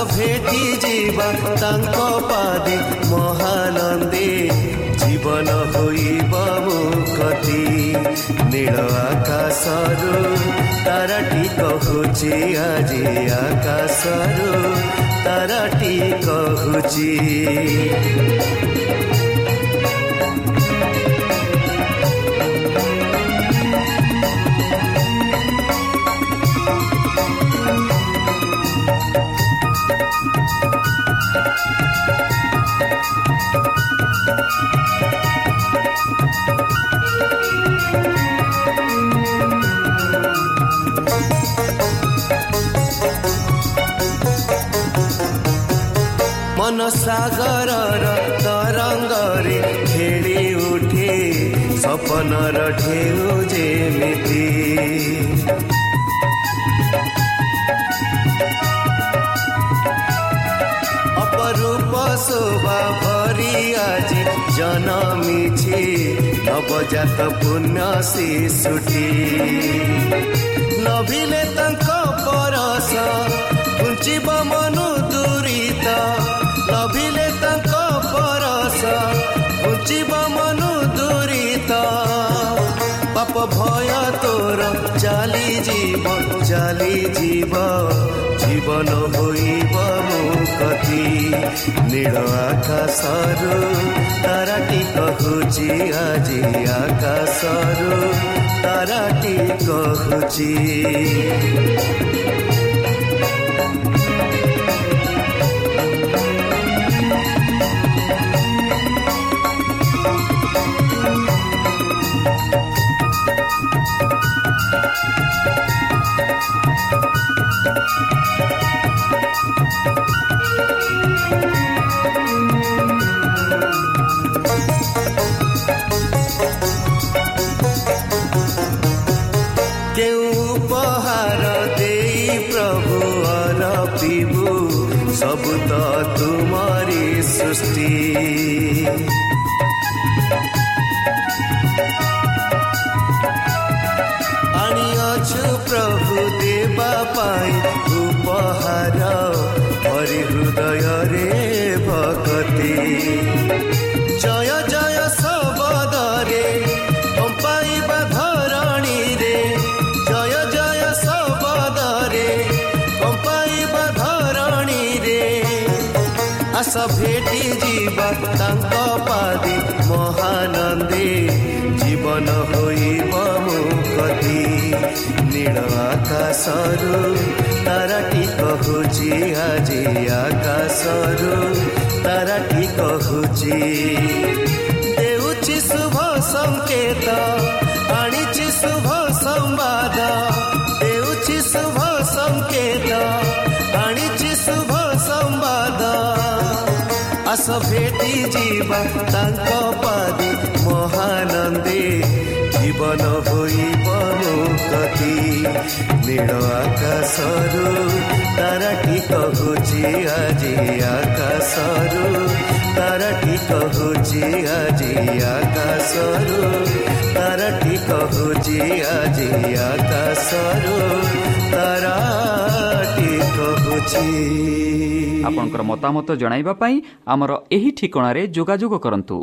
ଆସ ଭେଟି ଯିବା ତାଙ୍କ ପାଦେ ମହାନନ୍ଦେ ଜୀବନ ହୋଇବ ମୁକତି ନୀଳ ଆକାଶରୁ ତାରାଟି କହୁଛି ଆଜି ଆକାଶରୁ ତାରାଟି କହୁଛି ମନ ସାଗରର ତରଙ୍ଗରେ ଖେଳି ଉଠେ ସପନର ଢେଉ ଯେମିତି ଅପରୂପ ଶୋଭା ଭରି ଆଜି ଜନମିଛି ନବଜାତ ପୁଣ୍ୟ ଶିଶୁଟି ନଭିଲେ ତାଙ୍କ ପରସ ଘୁଞ୍ଚିବ ମନୁ ଦୂରିତ ନଭିଲେ ତାଙ୍କ ପରସ ଘୁଞ୍ଚିବ ମନୁ ଦୂରିତ। ପାପ ଭୟ ତୋର ଚାଲିଯିବ ଚାଲିଯିବ ଜୀବନ ହୋଇବ ମୁକତି। ନୀଳ ଆକାଶରୁ ତାରାଟି କହୁଛି ଆଜି ଆକାଶରୁ ତାରାଟି କହୁଛି। ତୁମରି ସୃଷ୍ଟି ଆଣିଅଛୁ ପ୍ରଭୁ ଦେବା ପାଇଁ ଉପହାର ହରି ହୃଦୟରେ ଭକତି ଜୟ ଜୟ ଆକାଶରୁ ତାରାଟି କହୁଛି ଆଜି ଆକାଶରୁ ତାରାଟି କହୁଛି ଦେଉଛି ଶୁଭ ସଂକେତ ଆଣିଛି ଶୁଭ ସମ୍ବାଦ ଦେଉଛି ଶୁଭ ସଂକେତ ଆଣିଛି ଶୁଭ ସମ୍ବାଦ ଆସ ଭେଟି ଯିବା ତାଙ୍କ ପାଦେ ମହାନନ୍ଦେ ଜୀବନ ହୋଇବ ମୁକ୍ତି ନୀଳ ଆକାଶରୁ ତାରାଟି କହୁଛି ଆଜି ଆକାଶରୁ ତାରାଟି କହୁଛି ଆଜି ଆକାଶରୁ ତାରାଟି କହୁଛି ଆଜି ଆକାଶରୁ ତାରାଟି କହୁଛି ଆପଣଙ୍କର ମତାମତ ଜଣାଇବା ପାଇଁ ଆମର ଏହି ଠିକଣାରେ ଯୋଗାଯୋଗ କରନ୍ତୁ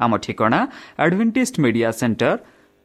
ଆମ ଠିକଣା Adventist Media Centre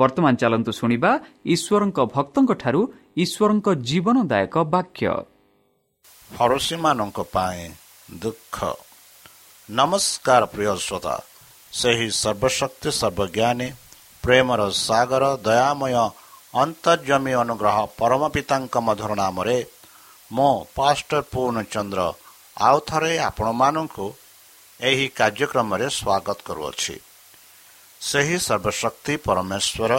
ବର୍ତ୍ତମାନ ଚାଲନ୍ତୁ ଶୁଣିବା ଈଶ୍ୱରଙ୍କ ଭକ୍ତଙ୍କଠାରୁ ଈଶ୍ୱରଙ୍କ ଜୀବନଦାୟକ ବାକ୍ୟ। ଫରସୀମାନଙ୍କ ପାଇଁ ଦୁଃଖ। ନମସ୍କାର ପ୍ରିୟ ଶ୍ରୋତା। ସେହି ସର୍ବଶକ୍ତି ସର୍ବଜ୍ଞାନୀ ପ୍ରେମର ସାଗର ଦୟାମୟ ଅନ୍ତର୍ଜମୀ ଅନୁଗ୍ରହ ପରମ ପିତାଙ୍କ ମଧୁର ନାମରେ ମୁଁ ପାଷ୍ଟର ପୂର୍ଣ୍ଣଚନ୍ଦ୍ର ଆଉ ଥରେ ଆପଣମାନଙ୍କୁ ଏହି କାର୍ଯ୍ୟକ୍ରମରେ ସ୍ୱାଗତ କରୁଅଛି। ସେହି ସର୍ବଶକ୍ତି ପରମେଶ୍ୱର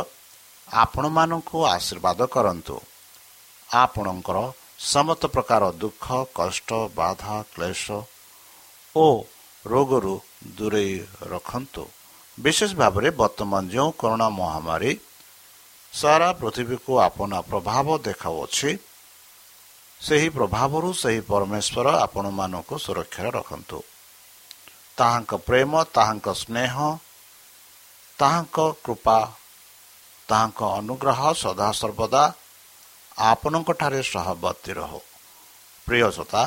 ଆପଣମାନଙ୍କୁ ଆଶୀର୍ବାଦ କରନ୍ତୁ। ଆପଣଙ୍କର ସମସ୍ତ ପ୍ରକାର ଦୁଃଖ କଷ୍ଟ ବାଧା କ୍ଲେଶ ଓ ରୋଗରୁ ଦୂରେଇ ରଖନ୍ତୁ। ବିଶେଷ ଭାବରେ ବର୍ତ୍ତମାନ ଯେଉଁ କରୋନା ମହାମାରୀ ସାରା ପୃଥିବୀକୁ ଆପଣା ପ୍ରଭାବ ଦେଖାଉଅଛି ସେହି ପ୍ରଭାବରୁ ସେହି ପରମେଶ୍ୱର ଆପଣମାନଙ୍କୁ ସୁରକ୍ଷାରେ ରଖନ୍ତୁ। ତାହାଙ୍କ ପ୍ରେମ ତାହାଙ୍କ ସ୍ନେହ ତାହାଙ୍କ କୃପା ତାହାଙ୍କ ଅନୁଗ୍ରହ ସଦାସର୍ବଦା ଆପଣଙ୍କଠାରେ ସହବର୍ତ୍ତୀ ରହୁ। ପ୍ରିୟ ଶ୍ରୋତା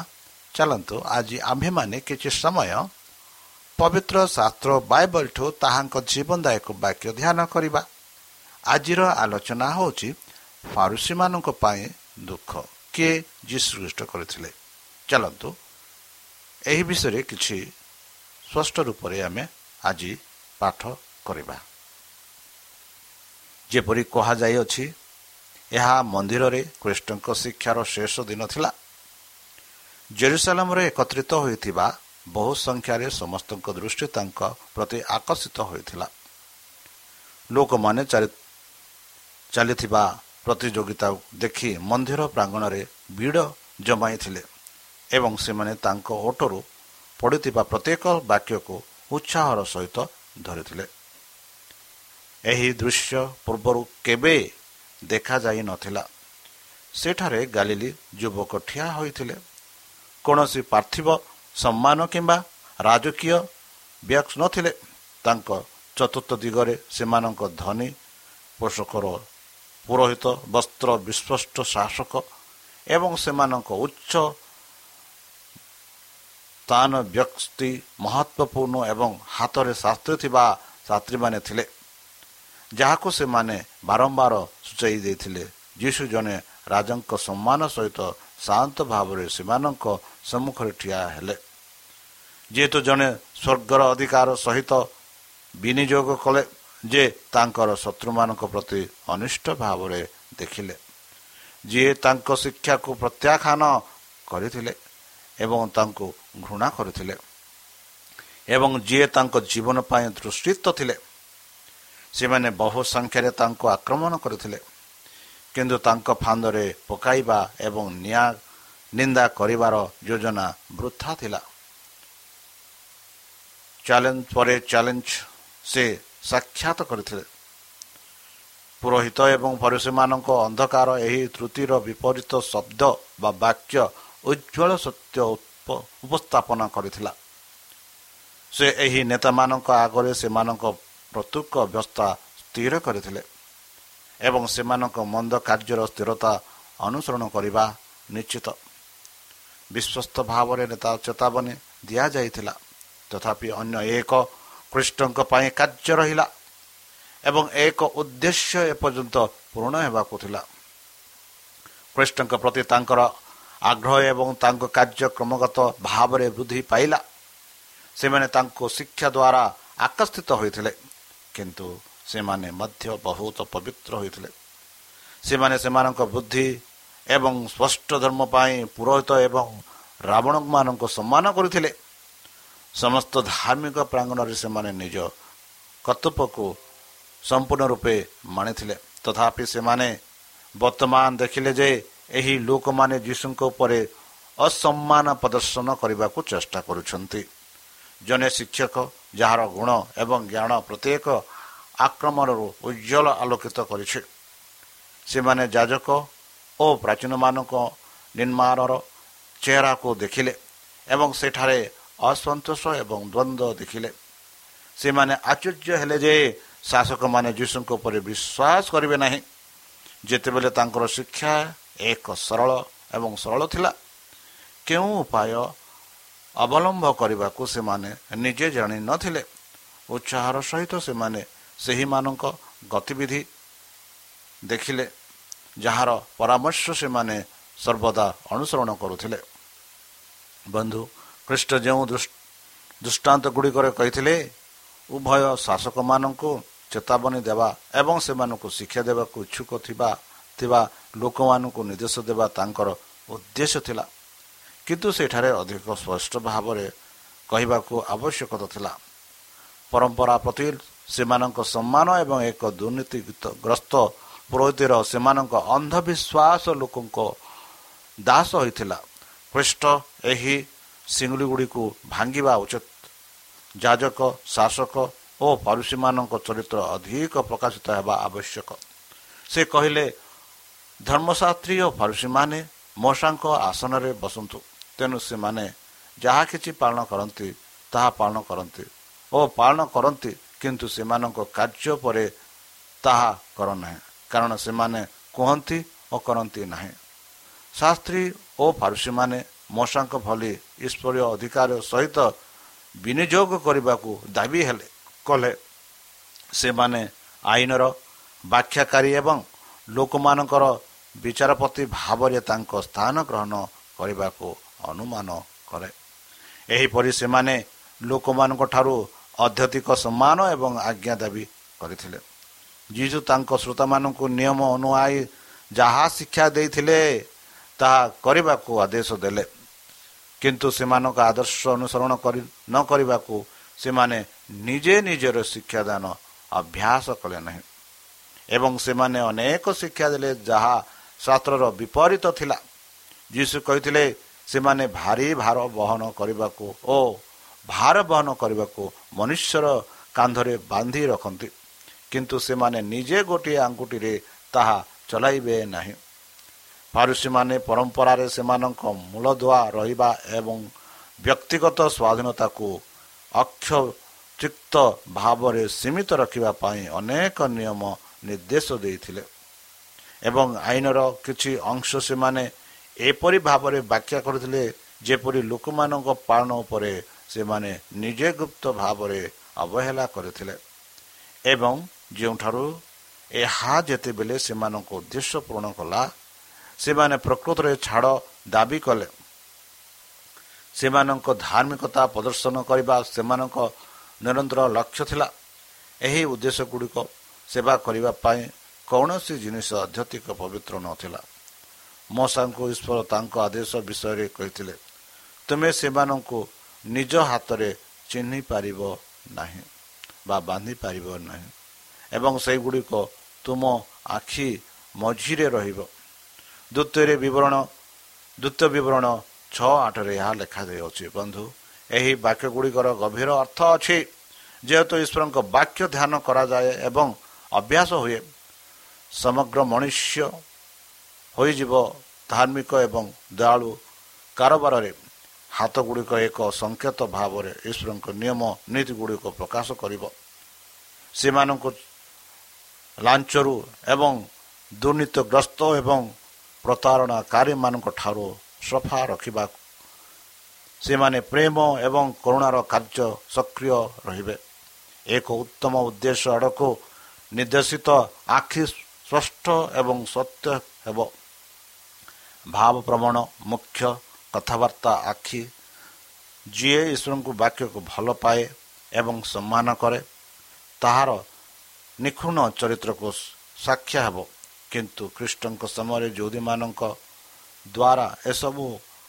ଚାଲନ୍ତୁ ଆଜି ଆମ୍ଭେମାନେ କିଛି ସମୟ ପବିତ୍ର ଶାସ୍ତ୍ର ବାଇବଲଠୁ ତାହାଙ୍କ ଜୀବନଦାୟକ ବାକ୍ୟ ଧ୍ୟାନ କରିବା। ଆଜିର ଆଲୋଚନା ହେଉଛି ଫାରୁସିମାନଙ୍କ ପାଇଁ ଦୁଃଖ। କିଏ ଯୀଶୁଖ୍ରୀଷ୍ଟ କରିଥିଲେ? ଚାଲନ୍ତୁ ଏହି ବିଷୟରେ କିଛି ସ୍ପଷ୍ଟ ରୂପରେ ଆମେ ଆଜି ପାଠ କରିବା। ଯେପରି କୁହାଯାଇଅଛି ଏହା ମନ୍ଦିରରେ କୃଷ୍ଣଙ୍କ ଶିକ୍ଷାର ଶେଷ ଦିନ ଥିଲା। ଜେରୁସାଲାମରେ ଏକତ୍ରିତ ହୋଇଥିବା ବହୁ ସଂଖ୍ୟାରେ ସମସ୍ତଙ୍କ ଦୃଷ୍ଟି ତାଙ୍କ ପ୍ରତି ଆକର୍ଷିତ ହୋଇଥିଲା। ଲୋକମାନେ ଚାଲିଥିବା ପ୍ରତିଯୋଗିତା ଦେଖି ମନ୍ଦିର ପ୍ରାଙ୍ଗଣରେ ଭିଡ଼ ଜମାଇଥିଲେ ଏବଂ ସେମାନେ ତାଙ୍କ ଓଟରୁ ପଡ଼ିଥିବା ପ୍ରତ୍ୟେକ ବାକ୍ୟକୁ ଉତ୍ସାହର ସହିତ ଧରିଥିଲେ। ଏହି ଦୃଶ୍ୟ ପୂର୍ବରୁ କେବେ ଦେଖାଯାଇ ନଥିଲା। ସେଠାରେ ଗାଲିଲି ଯୁବକ ଠିଆ ହୋଇଥିଲେ। କୌଣସି ପାର୍ଥିବ ସମ୍ମାନ କିମ୍ବା ରାଜକୀୟ ବ୍ୟାକ୍ସ ନଥିଲେ। ତାଙ୍କ ଚତୁର୍ଥ ଦିଗରେ ସେମାନଙ୍କ ଧନୀ ପୋଷକର ପୁରୋହିତ ବସ୍ତ୍ର ବିସ୍ପଷ୍ଟ ଶାସକ ଏବଂ ସେମାନଙ୍କ ଉଚ୍ଚ ସ୍ଥାନ ବ୍ୟକ୍ତି ମହତ୍ଵପୂର୍ଣ୍ଣ ଏବଂ ହାତରେ ଶାସ୍ତ୍ରୀ ଥିବା ଛାତ୍ରୀମାନେ ଥିଲେ। ଯାହାକୁ ସେମାନେ ବାରମ୍ବାର ସୂଚାଇ ଦେଇଥିଲେ। ଯୀଶୁ ଜଣେ ରାଜାଙ୍କ ସମ୍ମାନ ସହିତ ଶାନ୍ତ ଭାବରେ ସେମାନଙ୍କ ସମ୍ମୁଖରେ ଠିଆ ହେଲେ। ଯେହେତୁ ଜଣେ ସ୍ୱର୍ଗର ଅଧିକାର ସହିତ ବିନିଯୋଗ କଲେ ଯେ ତାଙ୍କର ଶତ୍ରୁମାନଙ୍କ ପ୍ରତି ଅନିଷ୍ଟ ଭାବରେ ଦେଖିଲେ। ଯିଏ ତାଙ୍କ ଶିକ୍ଷାକୁ ପ୍ରତ୍ୟାଖ୍ୟାନ କରିଥିଲେ ଏବଂ ତାଙ୍କୁ ଘୃଣା କରିଥିଲେ ଏବଂ ଯିଏ ତାଙ୍କ ଜୀବନ ପାଇଁ ଦୃଷ୍ଟିତ ଥିଲେ ସେମାନେ ବହୁ ସଂଖ୍ୟାରେ ତାଙ୍କୁ ଆକ୍ରମଣ କରିଥିଲେ। କିନ୍ତୁ ତାଙ୍କ ଫାନ୍ଦରେ ପକାଇବା ଏବଂ ନିଆଁ ନିନ୍ଦା କରିବାର ଯୋଜନା ବୃଥା ଥିଲା। ଚ୍ୟାଲେଞ୍ଜ ପରେ ଚ୍ୟାଲେଞ୍ଜ ସେ ସାକ୍ଷାତ କରିଥିଲେ। ପୁରୋହିତ ଏବଂ ପରିସୀମାନଙ୍କ ଅନ୍ଧକାର ଏହି ତ୍ରୁଟିର ବିପରୀତ ଶବ୍ଦ ବା ବାକ୍ୟ ଉଜ୍ଜଳ ସତ୍ୟ ଉପସ୍ଥାପନ କରିଥିଲା। ସେ ଏହି ନେତାମାନଙ୍କ ଆଗରେ ସେମାନଙ୍କ ପ୍ରତ୍ୟୁକ ଅବସ୍ଥା ସ୍ଥିର କରିଥିଲେ ଏବଂ ସେମାନଙ୍କ ମନ୍ଦ କାର୍ଯ୍ୟର ସ୍ଥିରତା ଅନୁସରଣ କରିବା ନିଶ୍ଚିତ। ବିଶ୍ୱସ୍ତ ଭାବରେ ନେତା ଚେତାବନୀ ଦିଆଯାଇଥିଲା। ତଥାପି ଅନ୍ୟ ଏକ ଖ୍ରୀଷ୍ଟଙ୍କ ପାଇଁ କାର୍ଯ୍ୟ ରହିଲା ଏବଂ ଏକ ଉଦ୍ଦେଶ୍ୟ ଏପର୍ଯ୍ୟନ୍ତ ପୂରଣ ହେବାକୁ ଥିଲା। ଖ୍ରୀଷ୍ଟଙ୍କ ପ୍ରତି ତାଙ୍କର ଆଗ୍ରହ ଏବଂ ତାଙ୍କ କାର୍ଯ୍ୟ କ୍ରମଗତ ଭାବରେ ବୃଦ୍ଧି ପାଇଲା। ସେମାନେ ତାଙ୍କୁ ଶିକ୍ଷା ଦ୍ୱାରା ଆକର୍ଷିତ ହୋଇଥିଲେ। କିନ୍ତୁ ସେମାନେ ମଧ୍ୟ ବହୁତ ପବିତ୍ର ହୋଇଥିଲେ। ସେମାନେ ସେମାନଙ୍କ ବୁଦ୍ଧି ଏବଂ ସ୍ପଷ୍ଟ ଧର୍ମ ପାଇଁ ପୁରୋହିତ ଏବଂ ରାବଣମାନଙ୍କୁ ସମ୍ମାନ କରିଥିଲେ। ସମସ୍ତ ଧାର୍ମିକ ପ୍ରାଙ୍ଗଣରେ ସେମାନେ ନିଜ କର୍ତ୍ତବ୍ୟକୁ ସମ୍ପୂର୍ଣ୍ଣ ରୂପେ ମାଣିଥିଲେ ତଥାପି ସେମାନେ ବର୍ତ୍ତମାନ ଦେଖିଲେ ଯେ ଏହି ଲୋକମାନେ ଯୀଶୁଙ୍କ ଉପରେ ଅସମ୍ମାନ ପ୍ରଦର୍ଶନ କରିବାକୁ ଚେଷ୍ଟା କରୁଛନ୍ତି। ଜଣେ ଶିକ୍ଷକ ଯାହାର ଗୁଣ ଏବଂ ଜ୍ଞାନ ପ୍ରତ୍ୟେକ ଆକ୍ରମଣରୁ ଉଜ୍ଜଳ ଆଲୋକିତ କରିছে ସେମାନେ ଯାଜକ ଓ ପ୍ରାଚୀନମାନଙ୍କ ନିର୍ମାଣର ଚେହେରାକୁ ଦେଖିଲେ ଏବଂ ସେଠାରେ ଅସନ୍ତୋଷ ଏବଂ ଦ୍ୱନ୍ଦ୍ୱ ଦେଖିଲେ। ସେମାନେ ଆଶ୍ଚର୍ଯ୍ୟ ହେଲେ ଯେ ଶାସକମାନେ ଯୀଶୁଙ୍କ ଉପରେ ବିଶ୍ୱାସ କରିବେ ନାହିଁ। ଯେତେବେଳେ ତାଙ୍କର ଶିକ୍ଷା ଏକ ସରଳ ଏବଂ ସରଳ ଥିଲା କେଉଁ ଉପାୟ ଅବଲମ୍ବ କରିବାକୁ ସେମାନେ ନିଜେ ଜାଣିନଥିଲେ ଉତ୍ସାହର ସହିତ ସେମାନେ ସେହିମାନଙ୍କ ଗତିବିଧି ଦେଖିଲେ ଯାହାର ପରାମର୍ଶ ସେମାନେ ସର୍ବଦା ଅନୁସରଣ କରୁଥିଲେ। ବନ୍ଧୁ ଖ୍ରୀଷ୍ଟ ଯେଉଁ ଦୃଷ୍ଟାନ୍ତ ଗୁଡ଼ିକରେ କହିଥିଲେ ଉଭୟ ଶାସକମାନଙ୍କୁ ଚେତାବନୀ ଦେବା ଏବଂ ସେମାନଙ୍କୁ ଶିକ୍ଷା ଦେବାକୁ ଇଚ୍ଛୁକ ଥିବା ଥିବା ଲୋକମାନଙ୍କୁ ନିର୍ଦ୍ଦେଶ ଦେବା ତାଙ୍କର ଉଦ୍ଦେଶ୍ୟ ଥିଲା। କିନ୍ତୁ ସେଠାରେ ଅଧିକ ସ୍ପଷ୍ଟ ଭାବରେ କହିବାକୁ ଆବଶ୍ୟକତା ଥିଲା। ପରମ୍ପରା ପ୍ରତି ସେମାନଙ୍କ ସମ୍ମାନ ଏବଂ ଏକ ଦୁର୍ନୀତିଗ୍ରସ୍ତ ପୁରୋହିତର ସେମାନଙ୍କ ଅନ୍ଧବିଶ୍ୱାସ ଲୋକଙ୍କ ଦାସ ହୋଇଥିଲା। ଖ୍ରୀଷ୍ଟ ଏହି ସିଙ୍ଗୁଳି ଗୁଡ଼ିକୁ ଭାଙ୍ଗିବା ଉଚିତ। ଯାଜକ ଶାସକ ଓ ପାରୁଷୀମାନଙ୍କ ଚରିତ୍ର ଅଧିକ ପ୍ରକାଶିତ ହେବା ଆବଶ୍ୟକ। ସେ କହିଲେ ଧର୍ମଶାସ୍ତ୍ରୀ ଓ ପାରୁଷୀମାନେ ମଶାଙ୍କ ଆସନରେ ବସନ୍ତୁ। ତେଣୁ ସେମାନେ ଯାହା କିଛି ପାଳନ କରନ୍ତି ତାହା ପାଳନ କରନ୍ତି ଓ ପାଳନ କରନ୍ତି କିନ୍ତୁ ସେମାନଙ୍କ କାର୍ଯ୍ୟ ପରେ ତାହା କରନାହିଁ। କାରଣ ସେମାନେ କୁହନ୍ତି ଓ କରନ୍ତି ନାହିଁ। ଶାସ୍ତ୍ରୀ ଓ ଫାରୁସୀମାନେ ମଶାଙ୍କ ଭଳି ଈଶ୍ୱରୀୟ ଅଧିକାର ସହିତ ବିନିଯୋଗ କରିବାକୁ ଦାବି ହେଲେ କଲେ। ସେମାନେ ଆଇନର ବ୍ୟାଖ୍ୟାକାରୀ ଏବଂ ଲୋକମାନଙ୍କର ବିଚାରପତି ଭାବରେ ତାଙ୍କ ସ୍ଥାନ ଗ୍ରହଣ କରିବାକୁ ଅନୁମାନ କରେ। ଏହିପରି ସେମାନେ ଲୋକମାନଙ୍କ ଠାରୁ ଅଧ୍ୟତିକ ସମ୍ମାନ ଏବଂ ଆଜ୍ଞା ଦାବି କରିଥିଲେ। ଯୀଶୁ ତାଙ୍କ ଶ୍ରୋତାମାନଙ୍କୁ ନିୟମ ଅନୁଆଇ ଯାହା ଶିକ୍ଷା ଦେଇଥିଲେ ତାହା କରିବାକୁ ଆଦେଶ ଦେଲେ। କିନ୍ତୁ ସେମାନଙ୍କ ଆଦର୍ଶ ଅନୁସରଣ କରି ନ କରିବାକୁ ସେମାନେ ନିଜେ ନିଜର ଶିକ୍ଷାଦାନ ଅଭ୍ୟାସ କଲେ ନାହିଁ। ଏବଂ ସେମାନେ ଅନେକ ଶିକ୍ଷା ଦେଲେ ଯାହା ଶାସ୍ତ୍ରର ବିପରୀତ ଥିଲା। ଯୀଶୁ କହିଥିଲେ ସେମାନେ ଭାରି ଭାର ବହନ କରିବାକୁ ଓ ଭାର ବହନ କରିବାକୁ ମନୁଷ୍ୟର କାନ୍ଧରେ ବାନ୍ଧି ରଖନ୍ତି। କିନ୍ତୁ ସେମାନେ ନିଜେ ଗୋଟିଏ ଆଙ୍ଗୁଠିରେ ତାହା ଚଲାଇବେ ନାହିଁ। ଫାରୁସୀମାନେ ପରମ୍ପରାରେ ସେମାନଙ୍କ ମୂଳଦୁଆ ରହିବା ଏବଂ ବ୍ୟକ୍ତିଗତ ସ୍ୱାଧୀନତାକୁ ଅକ୍ଷଚିକ୍ତ ଭାବରେ ସୀମିତ ରଖିବା ପାଇଁ ଅନେକ ନିୟମ ନିର୍ଦ୍ଦେଶ ଦେଇଥିଲେ। ଏବଂ ଆଇନର କିଛି ଅଂଶ ସେମାନେ ଏପରି ଭାବରେ ବ୍ୟାଖ୍ୟା କରିଥିଲେ ଯେପରି ଲୋକମାନଙ୍କ ପାଳନ ଉପରେ ସେମାନେ ନିଜେ ଗୁପ୍ତ ଭାବରେ ଅବହେଳା କରିଥିଲେ ଏବଂ ଯେଉଁଠାରୁ ଏହା ଯେତେବେଳେ ସେମାନଙ୍କ ଉଦ୍ଦେଶ୍ୟ ପୂରଣ କଲା ସେମାନେ ପ୍ରକୃତରେ ଛାଡ଼ ଦାବି କଲେ। ସେମାନଙ୍କ ଧାର୍ମିକତା ପ୍ରଦର୍ଶନ କରିବା ସେମାନଙ୍କ ନିରନ୍ତର ଲକ୍ଷ୍ୟ ଥିଲା। ଏହି ଉଦ୍ଦେଶ୍ୟ ଗୁଡ଼ିକ ସେବା କରିବା ପାଇଁ କୌଣସି ଜିନିଷ ଅଧ୍ୟତିକ ପବିତ୍ର ନଥିଲା। ମଶାଙ୍କୁ ଈଶ୍ୱର ତାଙ୍କ ଆଦେଶ ବିଷୟରେ କହିଥିଲେ ତୁମେ ସେମାନଙ୍କୁ ନିଜ ହାତରେ ଚିହ୍ନି ପାରିବ ନାହିଁ ବା ବାନ୍ଧି ପାରିବ ନାହିଁ ଏବଂ ସେଗୁଡ଼ିକ ତୁମ ଆଖି ମଝିରେ ରହିବ। ଦ୍ୱିତୀୟରେ ବିବରଣ ଦ୍ୱିତୀୟ ବିବରଣ ଛଅ ଆଠରେ ଏହା ଲେଖାଯାଇଅଛି ବନ୍ଧୁ ଏହି ବାକ୍ୟ ଗୁଡ଼ିକର ଗଭୀର ଅର୍ଥ ଅଛି ଯେହେତୁ ଈଶ୍ୱରଙ୍କ ବାକ୍ୟ ଧ୍ୟାନ କରାଯାଏ ଏବଂ ଅଭ୍ୟାସ ହୁଏ। ସମଗ୍ର ମନୁଷ୍ୟ ହୋଇଯିବ ଧାର୍ମିକ ଏବଂ ଦୟାଳୁ କାରବାରରେ। ହାତ ଗୁଡ଼ିକ ଏକ ସଂକେତ ଭାବରେ ଈଶ୍ୱରଙ୍କ ନିୟମ ନୀତି ଗୁଡ଼ିକ ପ୍ରକାଶ କରିବ। ସେମାନଙ୍କୁ ଲାଞ୍ଚରୁ ଏବଂ ଦୁର୍ନୀତିଗ୍ରସ୍ତ ଏବଂ ପ୍ରତାରଣାକାରୀମାନଙ୍କ ଠାରୁ ସଫା ରଖିବାକୁ। ସେମାନେ ପ୍ରେମ ଏବଂ କରୁଣାର କାର୍ଯ୍ୟ ସକ୍ରିୟ ରହିବେ। ଏକ ଉତ୍ତମ ଉଦ୍ଦେଶ୍ୟ ଆଡ଼କୁ ନିର୍ଦ୍ଦେଶିତ ଆଖି ସ୍ପଷ୍ଟ ଏବଂ ସତ୍ୟ ହେବ। ଭାବ ପ୍ରବଣ ମୁଖ୍ୟ କଥାବାର୍ତ୍ତା ଆଖି ଯିଏ ଈଶ୍ୱରଙ୍କୁ ବାକ୍ୟକୁ ଭଲ ପାଏ ଏବଂ ସମ୍ମାନ କରେ ତାହାର ନିଖୁଣ ଚରିତ୍ରକୁ ସାକ୍ଷା ହେବ। କିନ୍ତୁ ଖ୍ରୀଷ୍ଟଙ୍କ ସମୟରେ ଯୌଦୀମାନଙ୍କ ଦ୍ୱାରା ଏସବୁ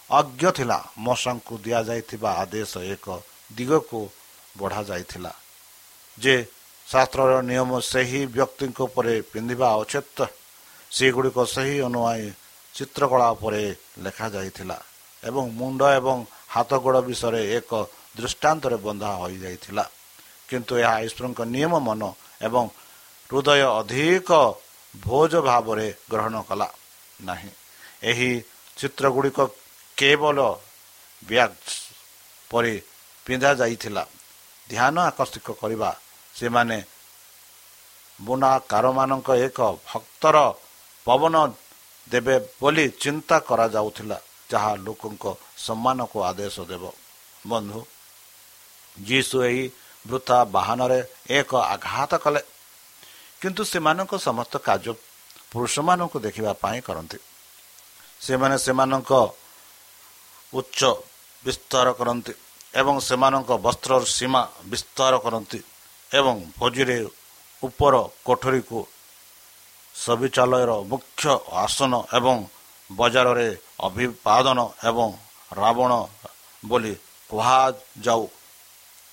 ଅଜ୍ଞ ଥିଲା ମଶାଙ୍କୁ ଦିଆଯାଇଥିବା ଆଦେଶ ଏକ ଦିଗକୁ ବଢ଼ାଯାଇଥିଲା ଯେ ଶାସ୍ତ୍ରର ନିୟମ ସେହି ବ୍ୟକ୍ତିଙ୍କ ଉପରେ ପିନ୍ଧିବା ଉଚିତ। ସେଗୁଡ଼ିକ ସେହି ଅନୁଯାୟୀ ଚିତ୍ରକଳା ଉପରେ ଲେଖାଯାଇଥିଲା ଏବଂ ମୁଣ୍ଡ ଏବଂ ହାତ ଗୋଡ଼ ବିଷୟରେ ଏକ ଦୃଷ୍ଟାନ୍ତରେ ବନ୍ଧା ହୋଇଯାଇଥିଲା। କିନ୍ତୁ ଏହା ଈଶ୍ୱରଙ୍କ ନିୟମ ମନ ଏବଂ ହୃଦୟ ଅଧିକ ଭୋଜ ଭାବରେ ଗ୍ରହଣ କଲା ନାହିଁ। ଏହି ଚିତ୍ରଗୁଡ଼ିକ କେବଳ ବ୍ୟାଗ୍ ପରି ପିନ୍ଧା ଯାଇଥିଲା। ଧ୍ୟାନ ଆକର୍ଷିତ କରିବା ସେମାନେ ବୁଣାକାରମାନଙ୍କ ଏକ ଭକ୍ତର ପବନ ଦେବେ ବୋଲି ଚିନ୍ତା କରାଯାଉଥିଲା ଯାହା ଲୋକଙ୍କ ସମ୍ମାନକୁ ଆଦେଶ ଦେବ। ବନ୍ଧୁ ଯୀଶୁ ଏହି ବୃଥା ବାହନରେ ଏକ ଆଘାତ କଲେ। କିନ୍ତୁ ସେମାନଙ୍କ ସମସ୍ତ କାର୍ଯ୍ୟ ପୁରୁଷମାନଙ୍କୁ ଦେଖିବା ପାଇଁ କରନ୍ତି। ସେମାନେ ସେମାନଙ୍କ ଉଚ୍ଚ ବିସ୍ତାର କରନ୍ତି ଏବଂ ସେମାନଙ୍କ ବସ୍ତ୍ରର ସୀମା ବିସ୍ତାର କରନ୍ତି ଏବଂ ଭୋଜିରେ ଉପର କୋଠରୀକୁ ସବିଚାଳୟର ମୁଖ୍ୟ ଆସନ ଏବଂ ବଜାରରେ ଅଭିବାଦନ ଏବଂ ରାବଣ ବୋଲି କୁହାଯାଉ।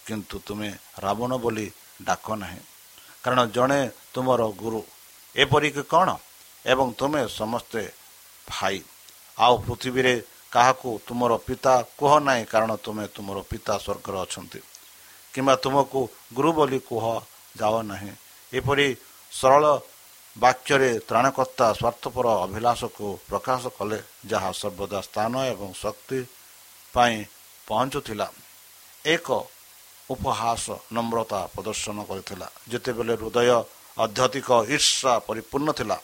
କିନ୍ତୁ ତୁମେ ରାବଣ ବୋଲି ଡାକ ନାହିଁ। କାରଣ ଜଣେ ତୁମର ଗୁରୁ। ଏପରିକି କ'ଣ? ଏବଂ ତୁମେ ସମସ୍ତେ ଭାଇ। ଆଉ ପୃଥିବୀରେ କାହାକୁ ତୁମର ପିତା କୁହ ନାହିଁ କାରଣ ତୁମେ ତୁମର ପିତା ସ୍ୱର୍ଗରେ ଅଛନ୍ତି। କିମ୍ବା ତୁମକୁ ଗୁରୁ ବୋଲି କୁହ ନାହିଁ। ଏପରି ସରଳ ବାକ୍ୟରେ ତ୍ରାଣକର୍ତ୍ତା ସ୍ୱାର୍ଥପର ଅଭିଳାଷକୁ ପ୍ରକାଶ କଲେ ଯାହା ସର୍ବଦା ସ୍ଥାନ ଏବଂ ଶକ୍ତି ପାଇଁ ପହଞ୍ଚୁଥିଲା। ଏକ ଉପହାସ ନମ୍ରତା ପ୍ରଦର୍ଶନ କରିଥିଲା। ଯେତେବେଳେ ହୃଦୟ ଅଧ୍ୟତିକ ଈର୍ଷା ପରିପୂର୍ଣ୍ଣ ଥିଲା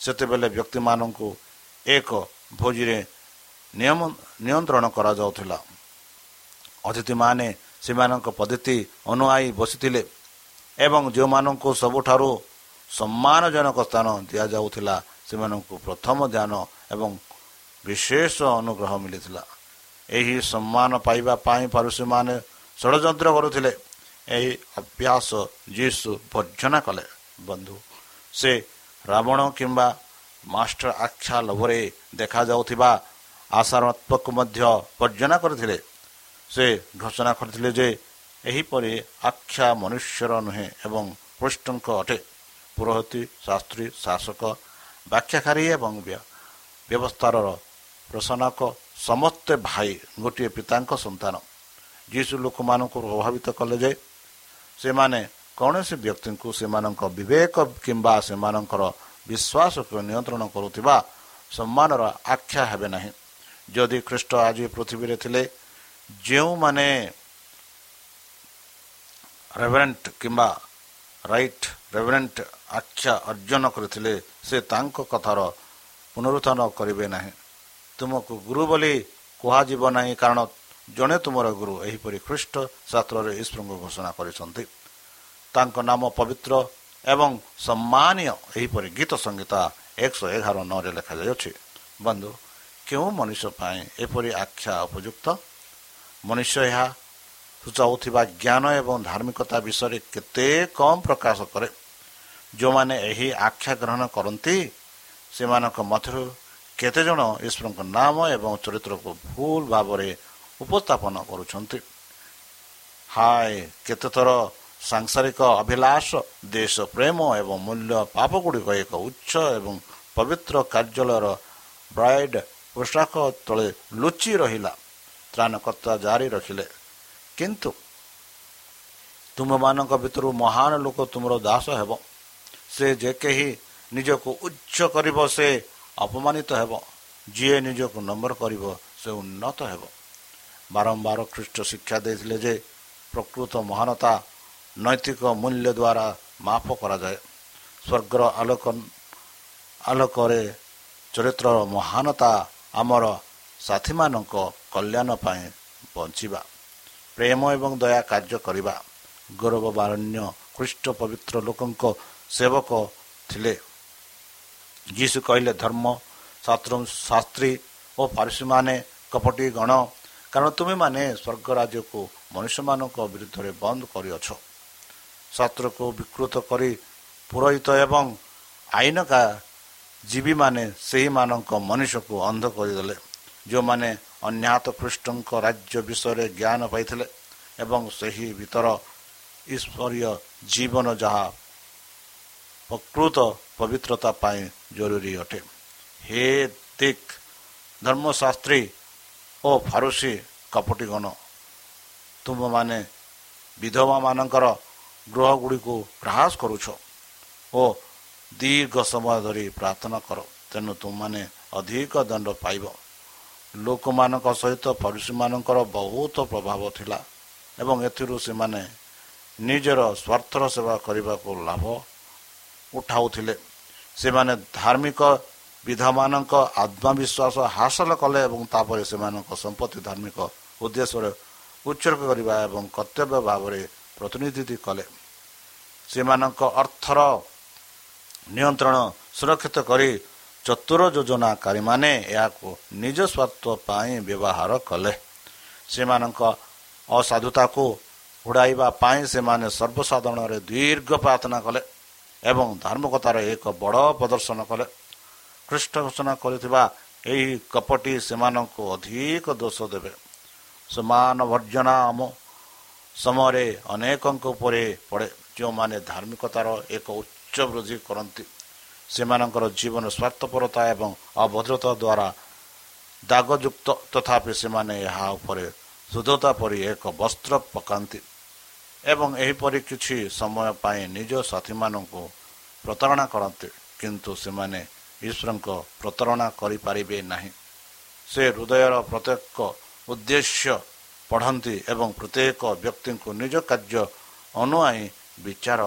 ସେତେବେଳେ ବ୍ୟକ୍ତିମାନଙ୍କୁ ଏକ ଭୋଜିରେ ନିୟମ ନିୟନ୍ତ୍ରଣ କରାଯାଉଥିଲା। ଅତିଥିମାନେ ସେମାନଙ୍କ ପଦ୍ଧତି ଅନୁଆଇ ବସିଥିଲେ ଏବଂ ଯେଉଁମାନଙ୍କୁ ସବୁଠାରୁ ସମ୍ମାନଜନକ ସ୍ଥାନ ଦିଆଯାଉଥିଲା। ସେମାନଙ୍କୁ ପ୍ରଥମ ଧ୍ୟାନ ଏବଂ ବିଶେଷ ଅନୁଗ୍ରହ ମିଳିଥିଲା। ଏହି ସମ୍ମାନ ପାଇବା ପାଇଁ ପାରୁସୀମାନେ ଷଡ଼ଯନ୍ତ୍ର କରୁଥିଲେ। ଏହି ଅଭ୍ୟାସ ଯୀଶୁ ବର୍ଜନା କଲେ। ବନ୍ଧୁ ସେ ରାବଣ କିମ୍ବା ମାଷ୍ଟର ଆଖ୍ୟା ଲୋଭରେ ଦେଖାଯାଉଥିବା ଆଶାତ୍ମକୁ ମଧ୍ୟ ବର୍ଜନା କରିଥିଲେ। ସେ ଘୋଷଣା କରିଥିଲେ ଯେ ଏହିପରି ଆଖ୍ୟା ମନୁଷ୍ୟର ନୁହେଁ ଏବଂ ପୃଷ୍ଠଙ୍କ ଅଟେ। ପୁରୋହିତୀ ଶାସ୍ତ୍ରୀ ଶାସକ ବ୍ୟାଖ୍ୟାକାରୀ ଏବଂ ବ୍ୟବସ୍ଥାର ପ୍ରଶନକ ସମସ୍ତେ ଭାଇ ଗୋଟିଏ ପିତାଙ୍କ ସନ୍ତାନ। ଯୀଶୁ ଲୋକମାନଙ୍କୁ ପ୍ରଭାବିତ କଲେ ଯେ ସେମାନେ କୌଣସି ବ୍ୟକ୍ତିଙ୍କୁ ସେମାନଙ୍କ ବିବେକ କିମ୍ବା ସେମାନଙ୍କର ବିଶ୍ୱାସକୁ ନିୟନ୍ତ୍ରଣ କରୁଥିବା ସମ୍ମାନର ଆଖ୍ୟା ହେବେ ନାହିଁ। ଯଦି ଖ୍ରୀଷ୍ଟ ଆଜି ପୃଥିବୀରେ ଥିଲେ ଯେଉଁମାନେ ରେଭରେଣ୍ଟ କିମ୍ବା ରାଇଟ୍ ରେଭରେଣ୍ଟ ଆଖ୍ୟା ଅର୍ଜନ କରିଥିଲେ ସେ ତାଙ୍କ କଥାର ପୁନରୁତ୍ଥାନ କରିବେ ନାହିଁ। ତୁମକୁ ଗୁରୁ ବୋଲି କୁହାଯିବ ନାହିଁ କାରଣ ଜଣେ ତୁମର ଗୁରୁ ଏହିପରି ଖ୍ରୀଷ୍ଟ ଶାସ୍ତ୍ରରେ ଈଶ୍ୱରଙ୍କୁ ଘୋଷଣା କରିଛନ୍ତି। ତାଙ୍କ ନାମ ପବିତ୍ର ଏବଂ ସମ୍ମାନୀୟ ଏହିପରି ଗୀତ ସଂଗୀତା ଏକଶହ ଏଗାର ନଅରେ ଲେଖାଯାଇଅଛି ବନ୍ଧୁ କେଉଁ ମଣିଷ ପାଇଁ ଏପରି ଆଖ୍ୟା ଉପଯୁକ୍ତ? ମନୁଷ୍ୟ ଏହା ସୂଚାଉଥିବା ଜ୍ଞାନ ଏବଂ ଧାର୍ମିକତା ବିଷୟରେ କେତେ କମ୍ ପ୍ରକାଶ କରେ। ଯେଉଁମାନେ ଏହି ଆଖ୍ୟା ଗ୍ରହଣ କରନ୍ତି ସେମାନଙ୍କ ମଧ୍ୟରୁ କେତେଜଣ ଈଶ୍ୱରଙ୍କ ନାମ ଏବଂ ଚରିତ୍ରକୁ ଭୁଲ ଭାବରେ ଉପସ୍ଥାପନ କରୁଛନ୍ତି। ହାଏ କେତେଥର ସାଂସାରିକ ଅଭିଳାଷ ଦେଶ ପ୍ରେମ ଏବଂ ମୂଲ୍ୟ ପାପ ଗୁଡ଼ିକ ଏକ ଉଚ୍ଚ ଏବଂ ପବିତ୍ର କାର୍ଯ୍ୟାଳୟର ବ୍ରାଇଡ ପୋଷାକ ତଳେ ଲୁଚି ରହିଲା। ତ୍ରାଣକର୍ତ୍ତା ଜାରି ରଖିଲେ। କିନ୍ତୁ ତୁମମାନଙ୍କ ଭିତରୁ ମହାନ ଲୋକ ତୁମର ଦାସ ହେବ। ସେ ଯେ କେହି ନିଜକୁ ଉଚ୍ଚ କରିବ ସେ ଅପମାନିତ ହେବ। ଯିଏ ନିଜକୁ ନମ୍ବର କରିବ ସେ ଉନ୍ନତ ହେବ। ବାରମ୍ବାର ଖ୍ରୀଷ୍ଟ ଶିକ୍ଷା ଦେଇଥିଲେ ଯେ ପ୍ରକୃତ ମହାନତା ନୈତିକ ମୂଲ୍ୟ ଦ୍ୱାରା ମାପ କରାଯାଏ। ସ୍ୱର୍ଗର ଆଲୋକ ଆଲୋକରେ ଚରିତ୍ରର ମହାନତା ଆମର ସାଥୀମାନଙ୍କ କଲ୍ୟାଣ ପାଇଁ ବଞ୍ଚିବା। ପ୍ରେମ ଏବଂ ଦୟା କାର୍ଯ୍ୟ କରିବା। ଗୌରବ ବାରଣ୍ୟ ଖ୍ରୀଷ୍ଟ ପବିତ୍ର ଲୋକଙ୍କ ସେବକ ଥିଲେ। ଯୀଶୁ କହିଲେ ଧର୍ମ ଶାସ୍ତ୍ର ଶାସ୍ତ୍ରୀ ଓ ଫାରସୀମାନେ କପଟି ଗଣ। କାରଣ ତୁମେମାନେ ସ୍ୱର୍ଗ ରାଜ୍ୟକୁ ମନୁଷ୍ୟମାନଙ୍କ ବିରୁଦ୍ଧରେ ବନ୍ଦ କରିଅଛ। ଶାସ୍ତ୍ରକୁ ବିକୃତ କରି ପୁରୋହିତ ଏବଂ ଆଇନକା ଜୀବୀମାନେ ସେହିମାନଙ୍କ ମନୁଷ୍ୟକୁ ଅନ୍ଧ କରିଦେଲେ। ଯେଉଁମାନେ ଅନ୍ୟାତ ଖ୍ରୀଷ୍ଟଙ୍କ ରାଜ୍ୟ ବିଷୟରେ ଜ୍ଞାନ ପାଇଥିଲେ ଏବଂ ସେହି ଭିତର ଈଶ୍ୱରୀୟ ଜୀବନ ଯାହା ପ୍ରକୃତ ପବିତ୍ରତା ପାଇଁ ଜରୁରୀ ଅଟେ। ହେ ଦିକ୍ ଧର୍ମଶାସ୍ତ୍ରୀ ଓ ଫାରୁସି କପଟିଗଣ ତୁମମାନେ ବିଧବାମାନଙ୍କର ଗୃହଗୁଡ଼ିକୁ ପ୍ରହାସ କରୁଛ ଓ ଦୀର୍ଘ ସମୟ ଧରି ପ୍ରାର୍ଥନା କର ତେଣୁ ତୁମମାନେ ଅଧିକ ଦଣ୍ଡ ପାଇବ। ଲୋକମାନଙ୍କ ସହିତ ଫରୁସିମାନଙ୍କର ବହୁତ ପ୍ରଭାବ ଥିଲା ଏବଂ ଏଥିରୁ ସେମାନେ ନିଜର ସ୍ୱାର୍ଥର ସେବା କରିବାକୁ ଲାଭ ଉଠାଉଥିଲେ। ସେମାନେ ଧାର୍ମିକ ବିଧାମାନଙ୍କ ଆତ୍ମବିଶ୍ୱାସ ହାସଲ କଲେ ଏବଂ ତାପରେ ସେମାନଙ୍କ ସମ୍ପତ୍ତି ଧାର୍ମିକ ଉଦ୍ଦେଶ୍ୟରେ ଉତ୍ସର୍ଗ କରିବା ଏବଂ କର୍ତ୍ତବ୍ୟ ଭାବରେ ପ୍ରତିନିଧିତ୍ୱ କଲେ। ସେମାନଙ୍କ ଅର୍ଥର ନିୟନ୍ତ୍ରଣ ସୁରକ୍ଷିତ କରି ଚତୁର ଯୋଜନାକାରୀମାନେ ଏହାକୁ ନିଜ ସ୍ୱାର୍ଥ ପାଇଁ ବ୍ୟବହାର କଲେ। ସେମାନଙ୍କ ଅସାଧୁତାକୁ ଉଡ଼ାଇବା ପାଇଁ ସେମାନେ ସର୍ବସାଧାରଣରେ ଦୀର୍ଘ ପ୍ରାର୍ଥନା କଲେ ଏବଂ ଧାର୍ମିକତାର ଏକ ବଡ଼ ପ୍ରଦର୍ଶନ କଲେ। ଖ୍ରୀଷ୍ଟ ଘୋଷଣା କରିଥିବା ଏହି କପଟି ସେମାନଙ୍କୁ ଅଧିକ ଦୋଷ ଦେବେ। ସମାନ ଭର୍ଜନା ଆମ ସମୟରେ ଅନେକଙ୍କ ଉପରେ ପଡ଼େ। ଯେଉଁମାନେ ଧାର୍ମିକତାର ଏକ ଉଚ୍ଚ ବୃଦ୍ଧି କରନ୍ତି ସେମାନଙ୍କର ଜୀବନ ସ୍ୱାର୍ଥପରତା ଏବଂ ଅଭଦ୍ରତା ଦ୍ୱାରା ଦାଗଯୁକ୍ତ ତଥାପି ସେମାନେ ଏହା ଉପରେ ଶୁଦ୍ଧତା ପରି ଏକ ବସ୍ତ୍ର ପକାନ୍ତି ଏବଂ ଏହିପରି କିଛି ସମୟ ପାଇଁ ନିଜ ସାଥୀମାନଙ୍କୁ ପ୍ରତାରଣା କରନ୍ତି କିନ୍ତୁ ସେମାନେ ଈଶ୍ୱରଙ୍କ ପ୍ରତାରଣା କରିପାରିବେ ନାହିଁ। ସେ ହୃଦୟର ପ୍ରତ୍ୟେକ ଉଦ୍ଦେଶ୍ୟ ପଢ଼ନ୍ତି ଏବଂ ପ୍ରତ୍ୟେକ ବ୍ୟକ୍ତିଙ୍କୁ ନିଜ କାର୍ଯ୍ୟ ଅନୁଆଇ ବିଚାର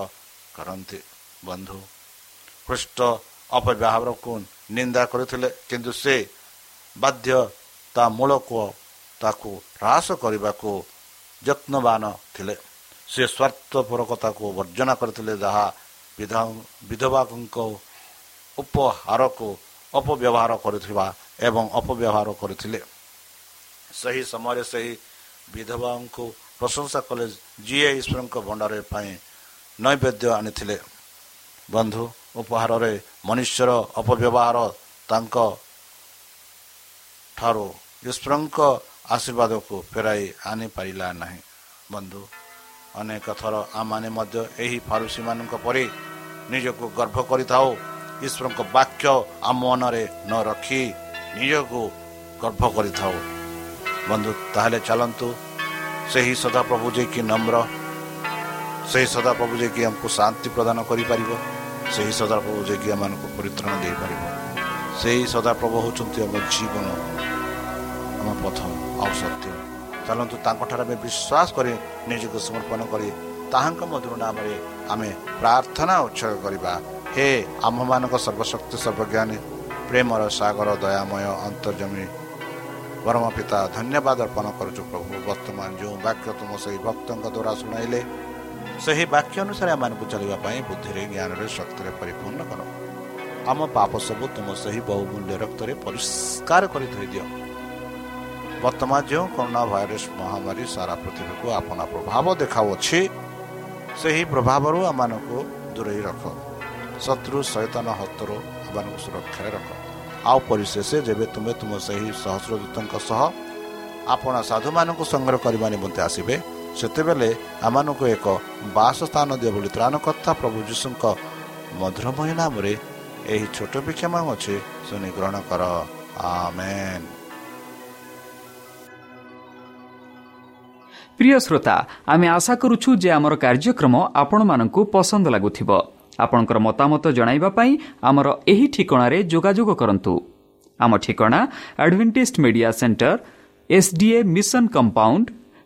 କରନ୍ତି। ବନ୍ଧୁ ଖ୍ରୀଷ୍ଟ ଅପବ୍ୟବହାରକୁ ନିନ୍ଦା କରିଥିଲେ କିନ୍ତୁ ସେ ବାଧ୍ୟ ତା ମୂଳକୁ ତାକୁ ହ୍ରାସ କରିବାକୁ ଯତ୍ନବାନ ଥିଲେ ସେ ସ୍ୱାର୍ଥପରକତାକୁ ବର୍ଜନା କରିଥିଲେ ଯାହା ବିଧବାଙ୍କ ଉପହାରକୁ ଅପବ୍ୟବହାର କରିଥିବା ଏବଂ ଅପବ୍ୟବହାର କରିଥିଲେ ସେହି ସମୟରେ ସେହି ବିଧବାଙ୍କୁ ପ୍ରଶଂସା କଲେ ଯିଏ ଈଶ୍ୱରଙ୍କ ଭଣ୍ଡାର ପାଇଁ ନୈବେଦ୍ୟ ଆଣିଥିଲେ ବନ୍ଧୁ ଉପହାରରେ ମନୁଷ୍ୟର ଅପବ୍ୟବହାର ତାଙ୍କ ଠାରୁ ଈଶ୍ୱରଙ୍କ ଆଶୀର୍ବାଦକୁ ଫେରାଇ ଆଣିପାରିଲା ନାହିଁ। ବନ୍ଧୁ ଅନେକ ଥର ଆମମାନେ ମଧ୍ୟ ଏହି ଫାରୁସିମାନଙ୍କ ପରି ନିଜକୁ ଗର୍ବ କରିଥାଉ। ଈଶ୍ୱରଙ୍କ ବାକ୍ୟ ଆମ ମନରେ ନ ରଖି ନିଜକୁ ଗର୍ବ କରିଥାଉ। ବନ୍ଧୁ ତାହେଲେ ଚାଲନ୍ତୁ ସେହି ସଦାପ୍ରଭୁ ଯିଏକି ନମ୍ର ସେହି ସଦାପ୍ରଭୁ ଯିଏକି ଆମକୁ ଶାନ୍ତି ପ୍ରଦାନ କରିପାରିବ। ସେହି ସଦାପ୍ରଭୁ ଯିଏକି ଆମମାନଙ୍କୁ ପରିତ୍ରାଣ ଦେଇପାରିବ। ସେହି ସଦାପ୍ରଭୁ ହେଉଛନ୍ତି ଆମ ଜୀବନ ଆମ ପଥ ଆଉ ସତ୍ୟ। ଚାଲନ୍ତୁ ତାଙ୍କଠାରେ ଆମେ ବିଶ୍ୱାସ କରି ନିଜକୁ ସମର୍ପଣ କରି ତାହାଙ୍କ ମଧୁର ନାମରେ ଆମେ ପ୍ରାର୍ଥନା ଉତ୍ସର୍ଗ କରିବା। ହେ ଆମ୍ଭମାନଙ୍କ ସର୍ବଶକ୍ତି ସର୍ବଜ୍ଞାନୀ ପ୍ରେମର ସାଗର ଦୟାମୟ ଅନ୍ତର୍ଜମୀ ପରମ ପିତା ଧନ୍ୟବାଦ ଅର୍ପଣ କରୁଛୁ ପ୍ରଭୁ। ବର୍ତ୍ତମାନ ଯେଉଁ ବାକ୍ୟ ତୁମ ସେହି ଭକ୍ତଙ୍କ ଦ୍ୱାରା ଶୁଣାଇଲେ ସେହି ବାକ୍ୟ ଅନୁସାରେ ଆମମାନଙ୍କୁ ଚାଲିବା ପାଇଁ ବୁଦ୍ଧିରେ ଜ୍ଞାନରେ ଶକ୍ତିରେ ପରିପୂର୍ଣ୍ଣ କର। ଆମ ପାପ ସବୁ ତୁମ ସେହି ବହୁମୂଲ୍ୟ ରକ୍ତରେ ପରିଷ୍କାର କରି ଧୋଇଦିଅ। ବର୍ତ୍ତମାନ ଯେଉଁ କରୋନା ଭାଇରସ ମହାମାରୀ ସାରା ପୃଥିବୀକୁ ଆପଣା ପ୍ରଭାବ ଦେଖାଉଅଛି ସେହି ପ୍ରଭାବରୁ ଆମମାନଙ୍କୁ ଦୂରେଇ ରଖ। ଶତ୍ରୁ ସୈତନ ହସ୍ତରୁ ଆମମାନଙ୍କୁ ସୁରକ୍ଷାରେ ରଖ। ଆଉ ପରିଶେଷ ଯେବେ ତୁମେ ତୁମ ସେହି ସହସ୍ରଦୂତଙ୍କ ସହ ଆପଣ ସାଧୁମାନଙ୍କୁ ସଂଗ୍ରହ କରିବା ନିମନ୍ତେ ଆସିବେ ସେତେବେଳେ ଆମମାନଙ୍କୁ ଏକ ବାସସ୍ଥାନ ଦିଅ ବୋଲି ତ୍ରାଣକର୍ତ୍ତା ପ୍ରଭୁ ଯୀଶୁଙ୍କ ମଧୁରମୟ ନାମରେ ଏହି ଛୋଟ ଭିକ୍ଷମ ଅଛି ଶୁଣି ଗ୍ରହଣ କର। ଆମେନ୍। ପ୍ରିୟ ଶ୍ରୋତା ଆମେ ଆଶା କରୁଛୁ ଯେ ଆମର କାର୍ଯ୍ୟକ୍ରମ ଆପଣମାନଙ୍କୁ ପସନ୍ଦ ଲାଗୁଥିବ। ଆପଣଙ୍କର ମତାମତ ଜଣାଇବା ପାଇଁ ଆମର ଏହି ଠିକଣାରେ ଯୋଗାଯୋଗ କରନ୍ତୁ। ଆମ ଠିକଣା Advantage Media Centre SDA Mission Compound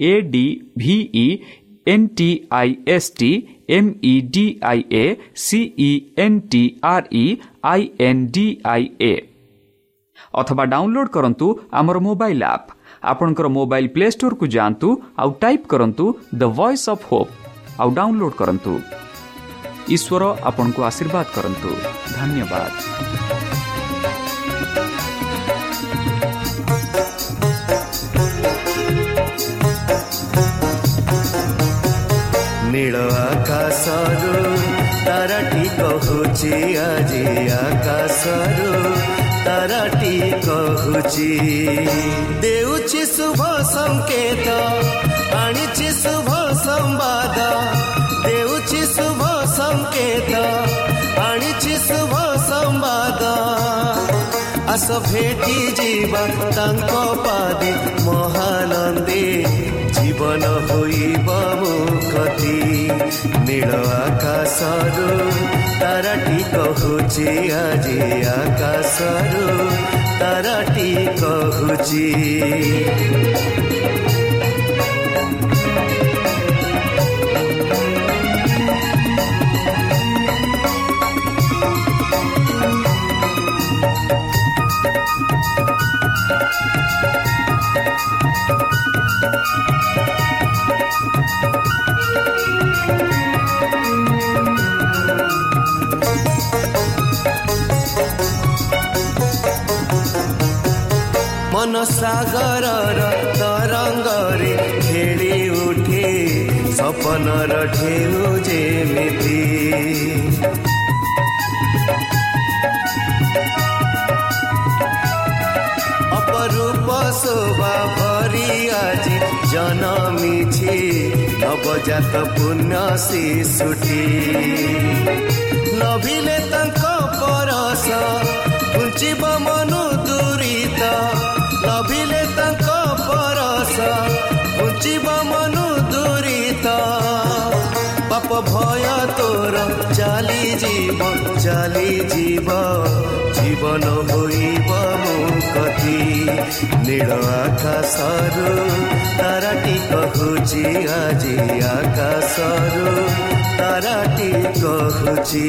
A D V E N T I S T M E D I A C E N T R E I N D I A ଅଥବା download କରନ୍ତୁ ଆମର mobile app ଆପଣଙ୍କର mobile play ଷ୍ଟୋର୍କୁ ଯାଆନ୍ତୁ ଆଉ type କରନ୍ତୁ the Voice of Hope ଆଉ download କରନ୍ତୁ ଈଶ୍ୱର ଆପଣଙ୍କୁ ଆଶୀର୍ବାଦ କରନ୍ତୁ ଧନ୍ୟବାଦ ନୀଳ ଆକାଶରୁ ତାରାଟି କହୁଛି ଆଜି ଆକାଶରୁ ତାରାଟି କହୁଛି ଦେଉଛି ଶୁଭ ସଂକେତ ଆଣିଛି ଶୁଭ ସମ୍ବାଦ ଦେଉଛି ଶୁଭ ସଂକେତ ଆଣିଛି ଶୁଭ ସମ୍ବାଦ ଆସ ଭେଟି ଯିବା ତାଙ୍କ ପାଦେ ମହାନନ୍ଦେ ଜୀବନ ହୋଇବ ମୁଖତି ନୀଳ ଆକାଶରୁ ତାରାଟି କହୁଛି ଆଜି ଆକାଶରୁ ତାରାଟି କହୁଛି। ମନ ସାଗରର ତରଙ୍ଗରେ ଖେଳି ଉଠେ ସପନର ଢେଉ ଯେମିତି ଅପରୂପ ଶୋଭା ଭରି ଆଜି ଜନମିଛି ନବଜାତ ପୁଣ୍ୟ ଶିଶୁଟି ନଭିଲେ ତାଙ୍କ ପରସ ଘୁଞ୍ଚିବ ମନୁ ଚାଲିଯିବ ଚାଲିଯିବ ଜୀବନ ହୋଇବ ମୁକତି ନୀଳ ଆକାଶରୁ ତାରାଟି କହୁଛି ଆଜି ଆକାଶରୁ ତାରାଟି କହୁଛି।